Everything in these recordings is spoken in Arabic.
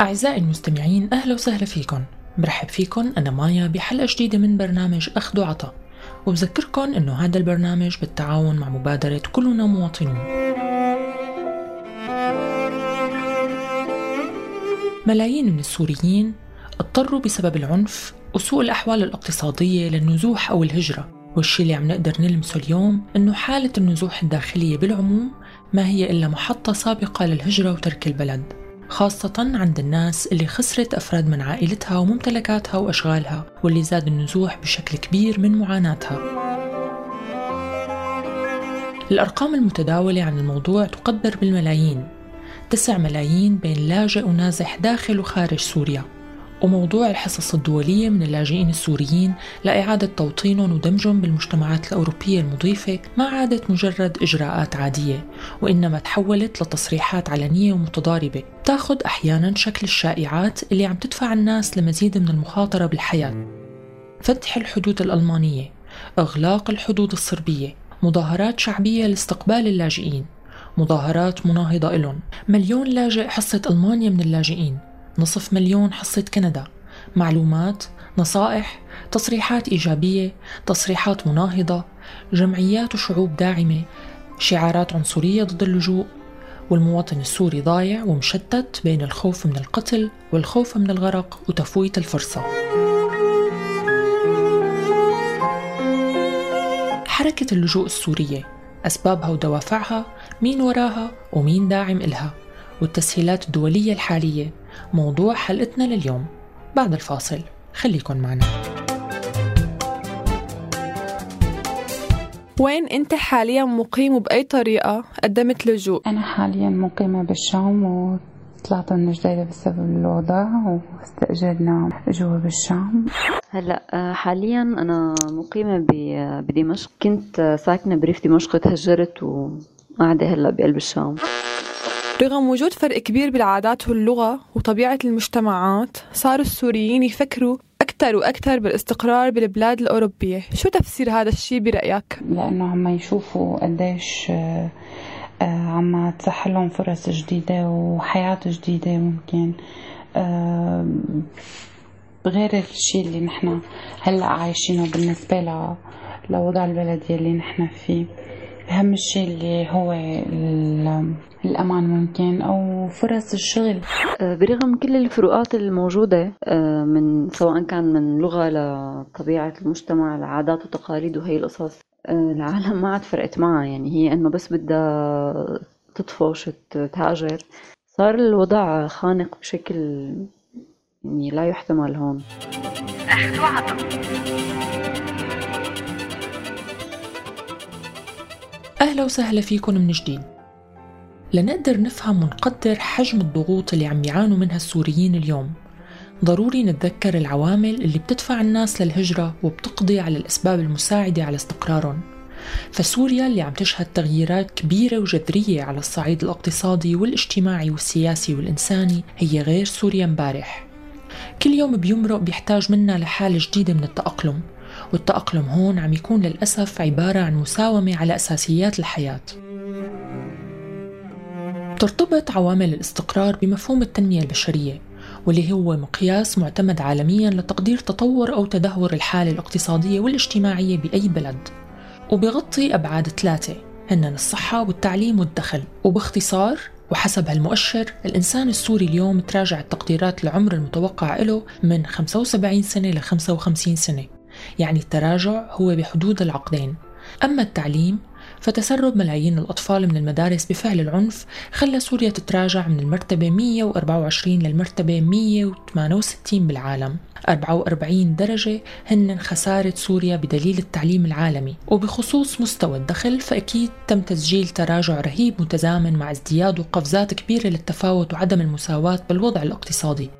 أعزائي المستمعين أهلا وسهلا فيكم. برحب فيكم أنا مايا بحلقة جديدة من برنامج أخذ وعطا وبذكركم أنه هذا البرنامج بالتعاون مع مبادرة كلنا مواطنون. ملايين من السوريين اضطروا بسبب العنف وسوء الأحوال الاقتصادية للنزوح أو الهجرة. والشي اللي عم نقدر نلمسه اليوم أنه حالة النزوح الداخلية بالعموم ما هي إلا محطة سابقة للهجرة وترك البلد. خاصة عند الناس اللي خسرت أفراد من عائلتها وممتلكاتها وأشغالها واللي زاد النزوح بشكل كبير من معاناتها. الأرقام المتداولة عن الموضوع تقدر بالملايين. تسع ملايين بين لاجئ ونازح داخل وخارج سوريا. وموضوع الحصص الدولية من اللاجئين السوريين لإعادة توطينهم ودمجهم بالمجتمعات الأوروبية المضيفة ما عادت مجرد إجراءات عادية وإنما تحولت لتصريحات علنية ومتضاربة تاخذ أحيانا شكل الشائعات اللي عم تدفع الناس لمزيد من المخاطرة بالحياة. فتح الحدود الألمانية إغلاق الحدود الصربية مظاهرات شعبية لاستقبال اللاجئين مظاهرات مناهضة إلهم مليون لاجئ حصة ألمانيا من اللاجئين. نصف مليون حصة كندا. معلومات نصائح تصريحات إيجابية تصريحات مناهضة جمعيات وشعوب داعمة شعارات عنصرية ضد اللجوء والمواطن السوري ضايع ومشتت بين الخوف من القتل والخوف من الغرق وتفويت الفرصة. حركة اللجوء السورية أسبابها ودوافعها مين وراها ومين داعم إلها والتسهيلات الدولية الحالية موضوع حلقتنا لليوم. بعد الفاصل خليكن معنا. وين أنت حاليا مقيم وبأي طريقة؟ قدمت لجوء؟ أنا حاليا مقيمة بالشام و طلعت من جديدة بسبب الوضع واستأجرنا جوا بالشام. هلأ آه، حاليا أنا مقيمة بدمشق. كنت ساكنة بريف دمشق تهجرت وقاعدة هلأ بقلب الشام. رغم وجود فرق كبير بالعادات واللغة وطبيعة المجتمعات صار السوريين يفكروا أكثر وأكثر بالاستقرار بالبلاد الأوروبية. شو تفسير هذا الشيء برأيك؟ لأنه عم يشوفوا قديش آه، عم تسحلهم فرص جديدة وحياة جديدة ممكن. آه، غير الشيء اللي نحن هلأ عايشينه بالنسبة لوضع البلد يلي نحن فيه. أهم شيء اللي هو الأمان ممكن أو فرص الشغل. أه، برغم كل الفروقات الموجودة أه، من سواء كان من لغة لطبيعة المجتمع لعادات وتقاليد وهي القصص أه، العالم ما عاد فرقت معها يعني هي إنه بس بدها تطفش تهاجر صار الوضع خانق بشكل يعني لا يحتمل هون. أخذ وعطا أهلا وسهلا فيكم من جديد. لنقدر نفهم ونقدر حجم الضغوط اللي عم يعانوا منها السوريين اليوم. ضروري نتذكر العوامل اللي بتدفع الناس للهجرة وبتقضي على الأسباب المساعدة على استقرارهم. فسوريا اللي عم تشهد تغييرات كبيرة وجذرية على الصعيد الاقتصادي والاجتماعي والسياسي والإنساني هي غير سوريا امبارح. كل يوم بيمرق بيحتاج منا لحالة جديدة من التأقلم والتأقلم هون عم يكون للأسف عبارة عن مساومة على أساسيات الحياة. ترتبط عوامل الاستقرار بمفهوم التنمية البشرية واللي هو مقياس معتمد عالميا لتقدير تطور أو تدهور الحالة الاقتصادية والاجتماعية بأي بلد. وبغطي أبعاد ثلاثة هن الصحة والتعليم والدخل. وباختصار وحسب هالمؤشر الإنسان السوري اليوم تراجع التقديرات العمر المتوقع له من 75 سنة ل 55 سنة. يعني التراجع هو بحدود العقدين. أما التعليم فتسرب ملايين الأطفال من المدارس بفعل العنف خلى سوريا تتراجع من المرتبة 124 للمرتبة 168 بالعالم. 44 درجة هن خسارة سوريا بدليل التعليم العالمي. وبخصوص مستوى الدخل فأكيد تم تسجيل تراجع رهيب متزامن مع ازدياد وقفزات كبيرة للتفاوت وعدم المساواة بالوضع الاقتصادي.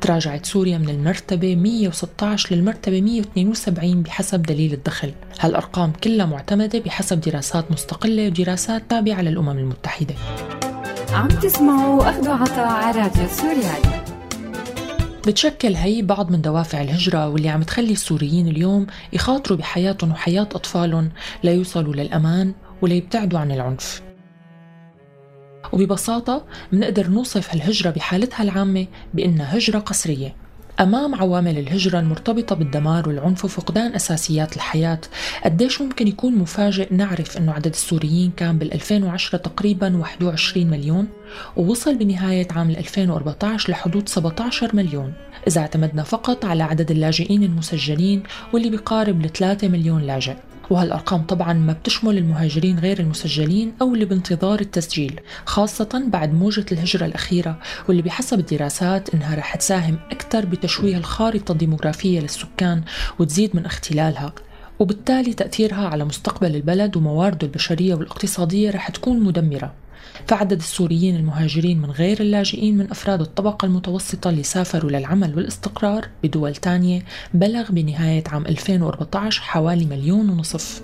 تراجعت سوريا من المرتبة 116 للمرتبة 172 بحسب دليل الدخل. هالأرقام كلها معتمدة بحسب دراسات مستقلة ودراسات تابعة للأمم المتحدة. عم تسمعوا أخذوا عطاء على راديو سوريالي بتشكل هي بعض من دوافع الهجرة واللي عم تخلي السوريين اليوم يخاطروا بحياتهم وحياة أطفالهم ليوصلوا للأمان وليبتعدوا عن العنف. وببساطة منقدر نوصف هالهجرة بحالتها العامة بأنها هجرة قسرية. أمام عوامل الهجرة المرتبطة بالدمار والعنف وفقدان أساسيات الحياة قديش ممكن يكون مفاجئ نعرف أنه عدد السوريين كان بال 2010 تقريبا 21 مليون ووصل بنهاية عام 2014 لحدود 17 مليون. إذا اعتمدنا فقط على عدد اللاجئين المسجلين واللي بيقارب ل 3 مليون لاجئ. وهالأرقام طبعا ما بتشمل المهاجرين غير المسجلين أو اللي بانتظار التسجيل خاصة بعد موجة الهجرة الأخيرة واللي بحسب الدراسات إنها رح تساهم أكثر بتشويه الخارطة الديموغرافية للسكان وتزيد من اختلالها وبالتالي تأثيرها على مستقبل البلد وموارده البشرية والاقتصادية رح تكون مدمرة. فعدد السوريين المهاجرين من غير اللاجئين من أفراد الطبقة المتوسطة اللي سافروا للعمل والاستقرار بدول تانية بلغ بنهاية عام 2014 حوالي مليون ونصف.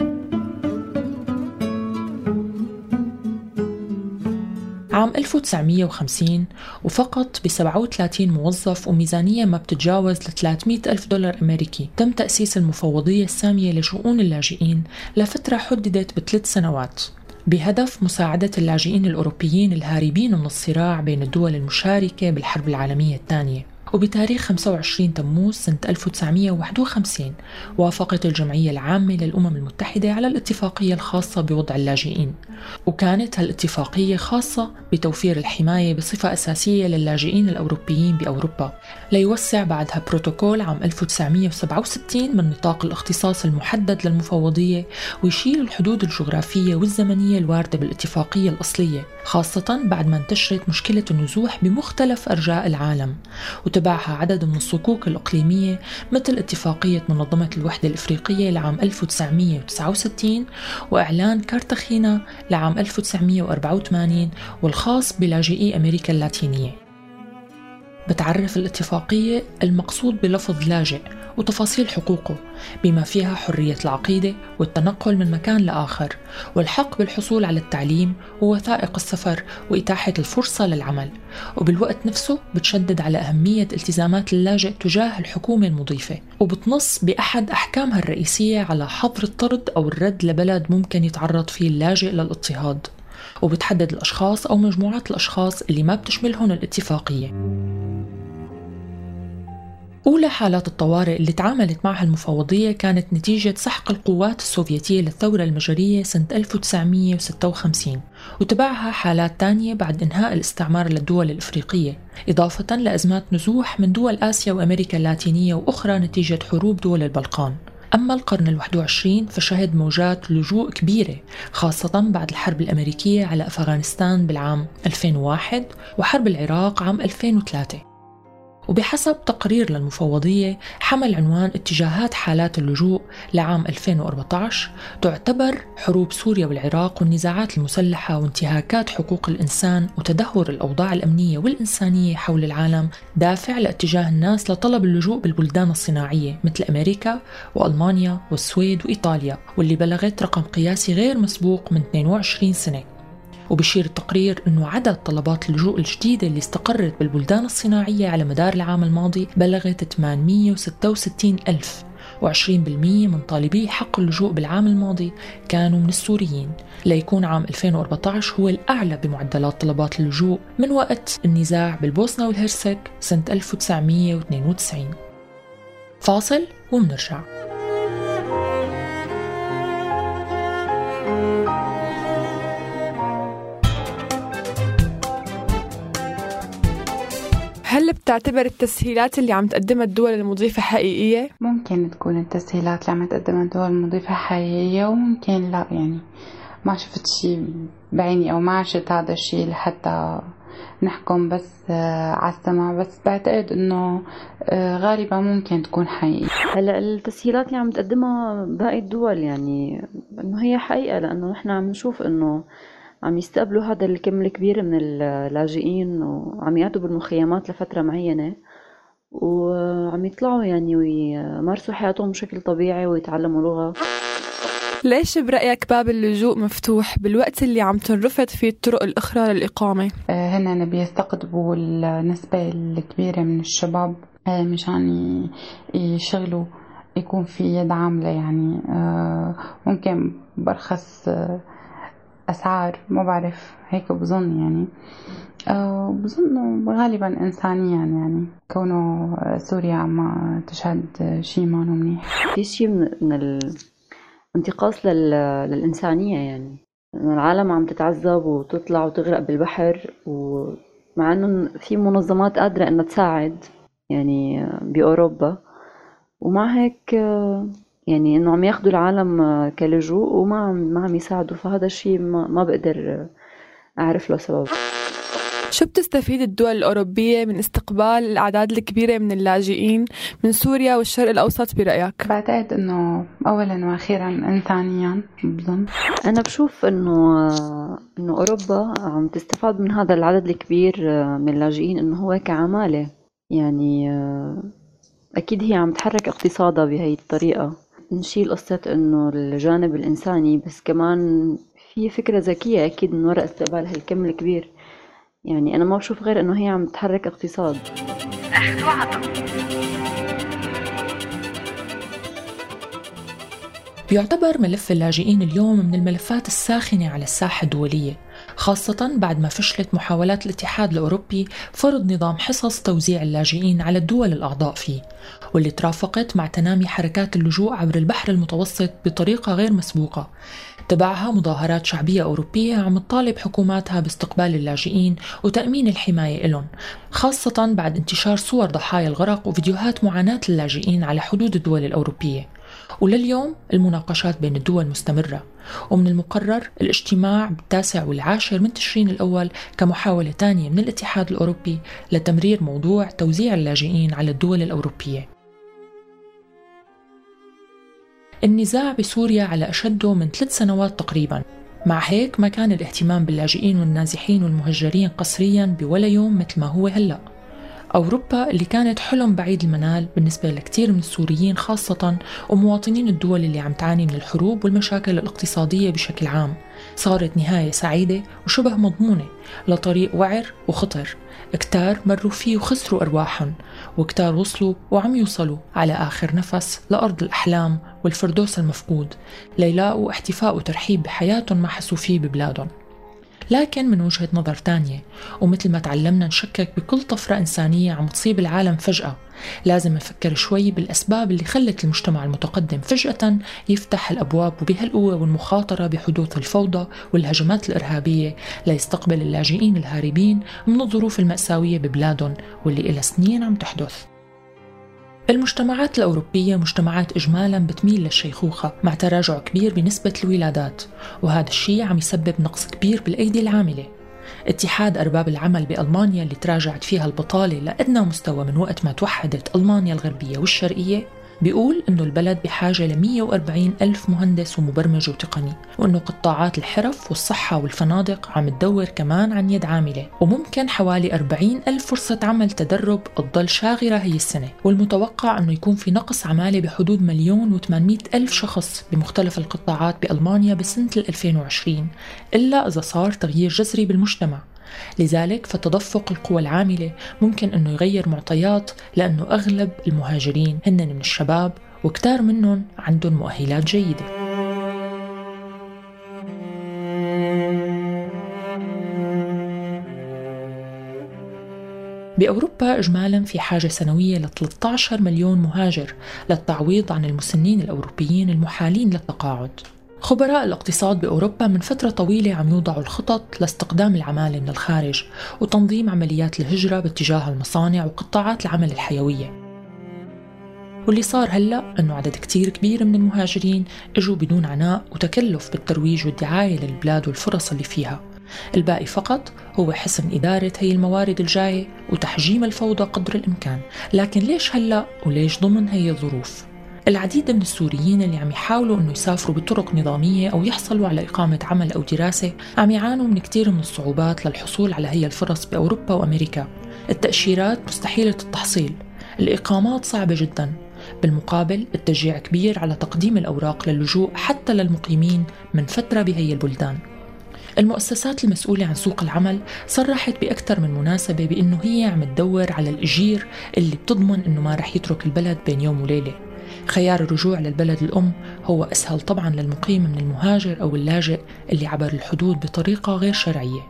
عام 1950 وفقط ب 37 موظف وميزانية ما بتتجاوز ل 300 ألف دولار أمريكي. تم تأسيس المفوضية السامية لشؤون اللاجئين لفترة حددت بثلاث سنوات. بهدف مساعدة اللاجئين الأوروبيين الهاربين من الصراع بين الدول المشاركة بالحرب العالمية الثانية. وبتاريخ 25 تموز سنة 1951 وافقت الجمعية العامة للأمم المتحدة على الاتفاقية الخاصة بوضع اللاجئين. وكانت هالاتفاقية خاصة بتوفير الحماية بصفة أساسية للاجئين الأوروبيين بأوروبا. ليوسع بعدها بروتوكول عام 1967 من نطاق الاختصاص المحدد للمفوضية ويشيل الحدود الجغرافية والزمنية الواردة بالاتفاقية الأصلية خاصة بعد ما انتشرت مشكلة النزوح بمختلف أرجاء العالم. وتبعها عدد من الصكوك الإقليمية مثل اتفاقية منظمة الوحدة الإفريقية لعام 1969 وإعلان كارتاخينا لعام 1984 والخاص بلاجئي أمريكا اللاتينية. بتعرف الاتفاقية المقصود بلفظ لاجئ وتفاصيل حقوقه بما فيها حرية العقيدة والتنقل من مكان لآخر. والحق بالحصول على التعليم ووثائق السفر وإتاحة الفرصة للعمل. وبالوقت نفسه بتشدد على أهمية التزامات اللاجئ تجاه الحكومة المضيفة. وبتنص بأحد أحكامها الرئيسية على حظر الطرد أو الرد لبلد ممكن يتعرض فيه اللاجئ للاضطهاد. وبتحدد الأشخاص أو مجموعات الأشخاص اللي ما بتشملهم الاتفاقية. أولى حالات الطوارئ اللي تعاملت معها المفوضية كانت نتيجة سحق القوات السوفيتية للثورة المجرية سنة 1956 وتبعها حالات تانية بعد إنهاء الاستعمار للدول الإفريقية إضافة لأزمات نزوح من دول آسيا وأمريكا اللاتينية وأخرى نتيجة حروب دول البلقان. أما القرن الواحد وعشرين فشهد موجات لجوء كبيرة خاصة بعد الحرب الأمريكية على أفغانستان بالعام 2001 وحرب العراق عام 2003 وبحسب تقرير للمفوضية حمل عنوان اتجاهات حالات اللجوء لعام 2014 تعتبر حروب سوريا والعراق والنزاعات المسلحة وانتهاكات حقوق الإنسان وتدهور الأوضاع الأمنية والإنسانية حول العالم دافع لاتجاه الناس لطلب اللجوء بالبلدان الصناعية مثل أمريكا وألمانيا والسويد وإيطاليا واللي بلغت رقم قياسي غير مسبوق من 22 سنة. وبشير التقرير أنه عدد طلبات اللجوء الجديدة اللي استقرت بالبلدان الصناعية على مدار العام الماضي بلغت 866 ألف. و20% من طالبي حق اللجوء بالعام الماضي كانوا من السوريين. ليكون عام 2014 هو الأعلى بمعدلات طلبات اللجوء من وقت النزاع بالبوسنة والهرسك سنة 1992 فاصل ومنرجع. بتعتبر التسهيلات اللي عم تقدمها الدول المضيفة حقيقية؟ ممكن تكون التسهيلات اللي عم تقدمها الدول المضيفة حقيقية وممكن لا يعني ما شفت شيء بعيني أو ما عشت هذا الشيء لحتى نحكم بس آه، على السمع بس بعتقد إنه آه، غالبا ممكن تكون حقيقية هلأ التسهيلات اللي عم تقدمها باقي الدول يعني إنه هي حقيقة لأنه نحن عم نشوف إنه عم يستقبلوا هذا الكم الكبير من اللاجئين وعم يقعدوا بالمخيمات لفترة معينة وعم يطلعوا يعني ويمارسوا حياتهم بشكل طبيعي ويتعلموا لغة ليش برأيك باب اللجوء مفتوح بالوقت اللي عم تنرفض فيه الطرق الأخرى للإقامة؟ آه، هن بيستقطبوا النسبة الكبيرة من الشباب آه، مشان يشغلوا يكون في يد عاملة يعني آه، ممكن برخص أسعار ما بعرف هيك بظن يعني. بظن غالبا إنسانيا يعني كونه سوريا عم تشهد شيء ما منيح. في شيء من الانتقاص للإنسانية يعني. العالم عم تتعذب وتطلع وتغرق بالبحر ومع إنه في منظمات قادرة إنها تساعد يعني بأوروبا. ومع هيك يعني إنه عم ياخذوا العالم كلجوء وما عم ما عم يساعدوا فهذا الشيء ما, ما بقدر أعرف له سبب. شو بتستفيد الدول الأوروبية من استقبال الأعداد الكبيرة من اللاجئين من سوريا والشرق الأوسط برأيك؟ بعتقد أنه أولا وأخيرا إنسانيا بظن. أنا بشوف أنه أنه أوروبا عم تستفاد من هذا العدد الكبير من اللاجئين أنه هو كعمالة. يعني أكيد هي عم تحرك اقتصادها بهي الطريقة. نشيل قصة إنه الجانب الإنساني بس كمان في فكرة ذكية أكيد من وراء استقبال هالكم الكبير. يعني أنا ما بشوف غير إنه هي عم تحرك اقتصاد. بيعتبر ملف اللاجئين اليوم من الملفات الساخنة على الساحة الدولية. خاصة بعد ما فشلت محاولات الاتحاد الأوروبي فرض نظام حصص توزيع اللاجئين على الدول الأعضاء فيه واللي ترافقت مع تنامي حركات اللجوء عبر البحر المتوسط بطريقة غير مسبوقة. تبعها مظاهرات شعبية أوروبية عم تطالب حكوماتها باستقبال اللاجئين وتأمين الحماية لهم خاصة بعد انتشار صور ضحايا الغرق وفيديوهات معاناة اللاجئين على حدود الدول الأوروبية. ولليوم المناقشات بين الدول مستمرة ومن المقرر الاجتماع بالتاسع والعاشر من تشرين الأول كمحاولة ثانية من الاتحاد الأوروبي لتمرير موضوع توزيع اللاجئين على الدول الأوروبية. النزاع بسوريا على أشده من ثلاث سنوات تقريبا. مع هيك ما كان الاهتمام باللاجئين والنازحين والمهجرين قسريا بولا يوم مثل ما هو هلأ. أوروبا اللي كانت حلم بعيد المنال بالنسبة لكثير من السوريين خاصة ومواطنين الدول اللي عم تعاني من الحروب والمشاكل الاقتصادية بشكل عام. صارت نهاية سعيدة وشبه مضمونة لطريق وعر وخطر. كتار مروا فيه وخسروا أرواحهم وكتار وصلوا وعم يوصلوا على آخر نفس لأرض الأحلام والفردوس المفقود. ليلاقوا احتفاء وترحيب بحياتهم ما حسوا فيه ببلادهم. لكن من وجهة نظر تانية ومثل ما تعلمنا نشكك بكل طفرة إنسانية عم تصيب العالم فجأة. لازم نفكر شوي بالأسباب اللي خلت المجتمع المتقدم فجأة يفتح الأبواب وبهالقوة والمخاطرة بحدوث الفوضى والهجمات الإرهابية ليستقبل اللاجئين الهاربين من الظروف المأساوية ببلادهم واللي إلى سنين عم تحدث. المجتمعات الأوروبية مجتمعات إجمالا بتميل للشيخوخة مع تراجع كبير بنسبة الولادات وهذا الشيء عم يسبب نقص كبير بالأيدي العاملة. اتحاد أرباب العمل بألمانيا اللي تراجعت فيها البطالة لأدنى مستوى من وقت ما توحدت ألمانيا الغربية والشرقية بيقول إنه البلد بحاجة ل 140 ألف مهندس ومبرمج وتقني وإنه قطاعات الحرف والصحة والفنادق عم تدور كمان عن يد عاملة وممكن حوالي 40 ألف فرصة عمل تدرب تضل شاغرة هي السنة والمتوقع أنه يكون في نقص عمالة بحدود مليون و800 ألف شخص بمختلف القطاعات بألمانيا بسنة 2020 إلا إذا صار تغيير جذري بالمجتمع. لذلك فتدفق القوى العاملة ممكن أنه يغير معطيات لأنه أغلب المهاجرين هن من الشباب وكتار منهم عندهم مؤهلات جيدة. بأوروبا إجمالا في حاجة سنوية ل 13 مليون مهاجر للتعويض عن المسنين الأوروبيين المحالين للتقاعد. خبراء الاقتصاد بأوروبا من فترة طويلة عم يوضعوا الخطط لاستقدام العمالة من الخارج وتنظيم عمليات الهجرة باتجاه المصانع وقطاعات العمل الحيوية. واللي صار هلأ أنه عدد كتير كبير من المهاجرين إجوا بدون عناء وتكلف بالترويج والدعاية للبلاد والفرص اللي فيها. الباقي فقط هو حسن إدارة هي الموارد الجاية وتحجيم الفوضى قدر الإمكان. لكن ليش هلأ وليش ضمن هي الظروف؟ العديد من السوريين اللي عم يحاولوا إنه يسافروا بطرق نظامية أو يحصلوا على إقامة عمل أو دراسة عم يعانوا من كثير من الصعوبات للحصول على هي الفرص بأوروبا وأمريكا. التأشيرات مستحيلة التحصيل، الإقامات صعبة جدا، بالمقابل التشجيع كبير على تقديم الأوراق للجوء حتى للمقيمين من فترة بهي البلدان. المؤسسات المسؤولة عن سوق العمل صرحت بأكثر من مناسبة بأنه هي عم تدور على الأجير اللي بتضمن أنه ما رح يترك البلد بين يوم وليلة خيار الرجوع للبلد الأم هو أسهل طبعا للمقيم من المهاجر أو اللاجئ اللي عبر الحدود بطريقة غير شرعية.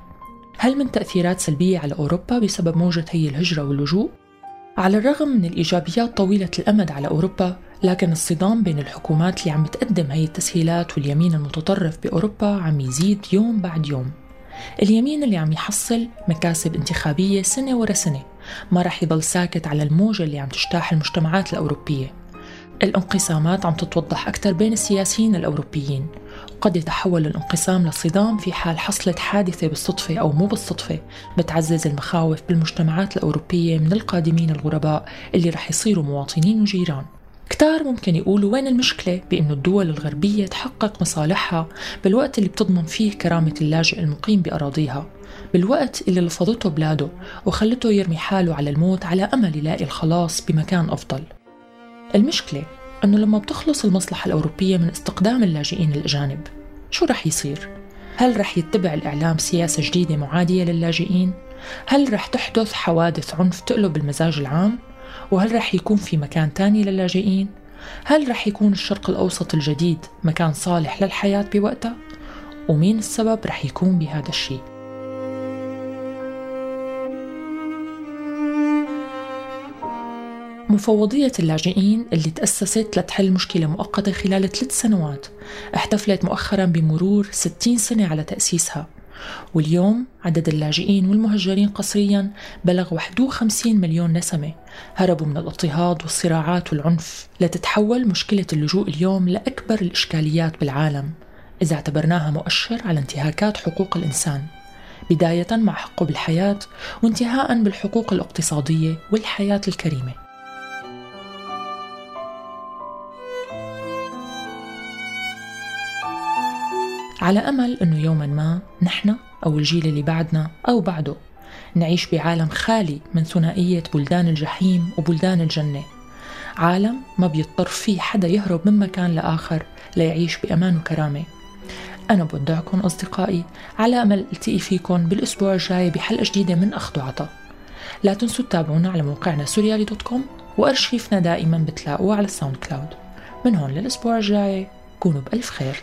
هل من تأثيرات سلبية على أوروبا بسبب موجة هي الهجرة واللجوء؟ على الرغم من الإيجابيات طويلة الأمد على أوروبا لكن الصدام بين الحكومات اللي عم بتقدم هي التسهيلات واليمين المتطرف بأوروبا عم يزيد يوم بعد يوم. اليمين اللي عم يحصل مكاسب انتخابية سنة ورا سنة ما رح يضل ساكت على الموجة اللي عم تجتاح المجتمعات الأوروبية. الانقسامات عم تتوضح أكثر بين السياسيين الأوروبيين. وقد يتحول الانقسام لصدام في حال حصلت حادثة بالصدفة أو مو بالصدفة بتعزز المخاوف بالمجتمعات الأوروبية من القادمين الغرباء اللي رح يصيروا مواطنين وجيران. كتار ممكن يقولوا وين المشكلة؟ بأنه الدول الغربية تحقق مصالحها بالوقت اللي بتضمن فيه كرامة اللاجئ المقيم بأراضيها. بالوقت اللي لفظته بلاده وخلته يرمي حاله على الموت على أمل يلاقي الخلاص بمكان أفضل. المشكلة أنه لما بتخلص المصلحة الأوروبية من استقدام اللاجئين الأجانب شو رح يصير؟ هل رح يتبع الإعلام سياسة جديدة معادية للاجئين؟ هل رح تحدث حوادث عنف تقلب المزاج العام؟ وهل رح يكون في مكان تاني للاجئين؟ هل رح يكون الشرق الأوسط الجديد مكان صالح للحياة بوقتها؟ ومين السبب رح يكون بهذا الشيء؟ مفوضية اللاجئين اللي تأسست لتحل مشكلة مؤقتة خلال ثلاث سنوات. احتفلت مؤخرا بمرور 60 سنة على تأسيسها. واليوم عدد اللاجئين والمهجرين قسريا بلغ 51 مليون نسمة. هربوا من الاضطهاد والصراعات والعنف لتتحول مشكلة اللجوء اليوم لأكبر الإشكاليات بالعالم. إذا اعتبرناها مؤشر على انتهاكات حقوق الإنسان. بداية مع حقه بالحياة وانتهاء بالحقوق الاقتصادية والحياة الكريمة. على أمل أنه يوما ما نحن أو الجيل اللي بعدنا أو بعده نعيش بعالم خالي من ثنائية بلدان الجحيم وبلدان الجنة. عالم ما بيضطر فيه حدا يهرب من مكان لآخر ليعيش بأمان وكرامة. أنا بودعكم أصدقائي على أمل التقي فيكم بالأسبوع الجاي بحلقة جديدة من أخذ وعطا. لا تنسوا تتابعونا على موقعنا سوريالي dot com وأرشيفنا دائما بتلاقوه على ال SoundCloud. من هون للأسبوع الجاي كونوا بألف خير.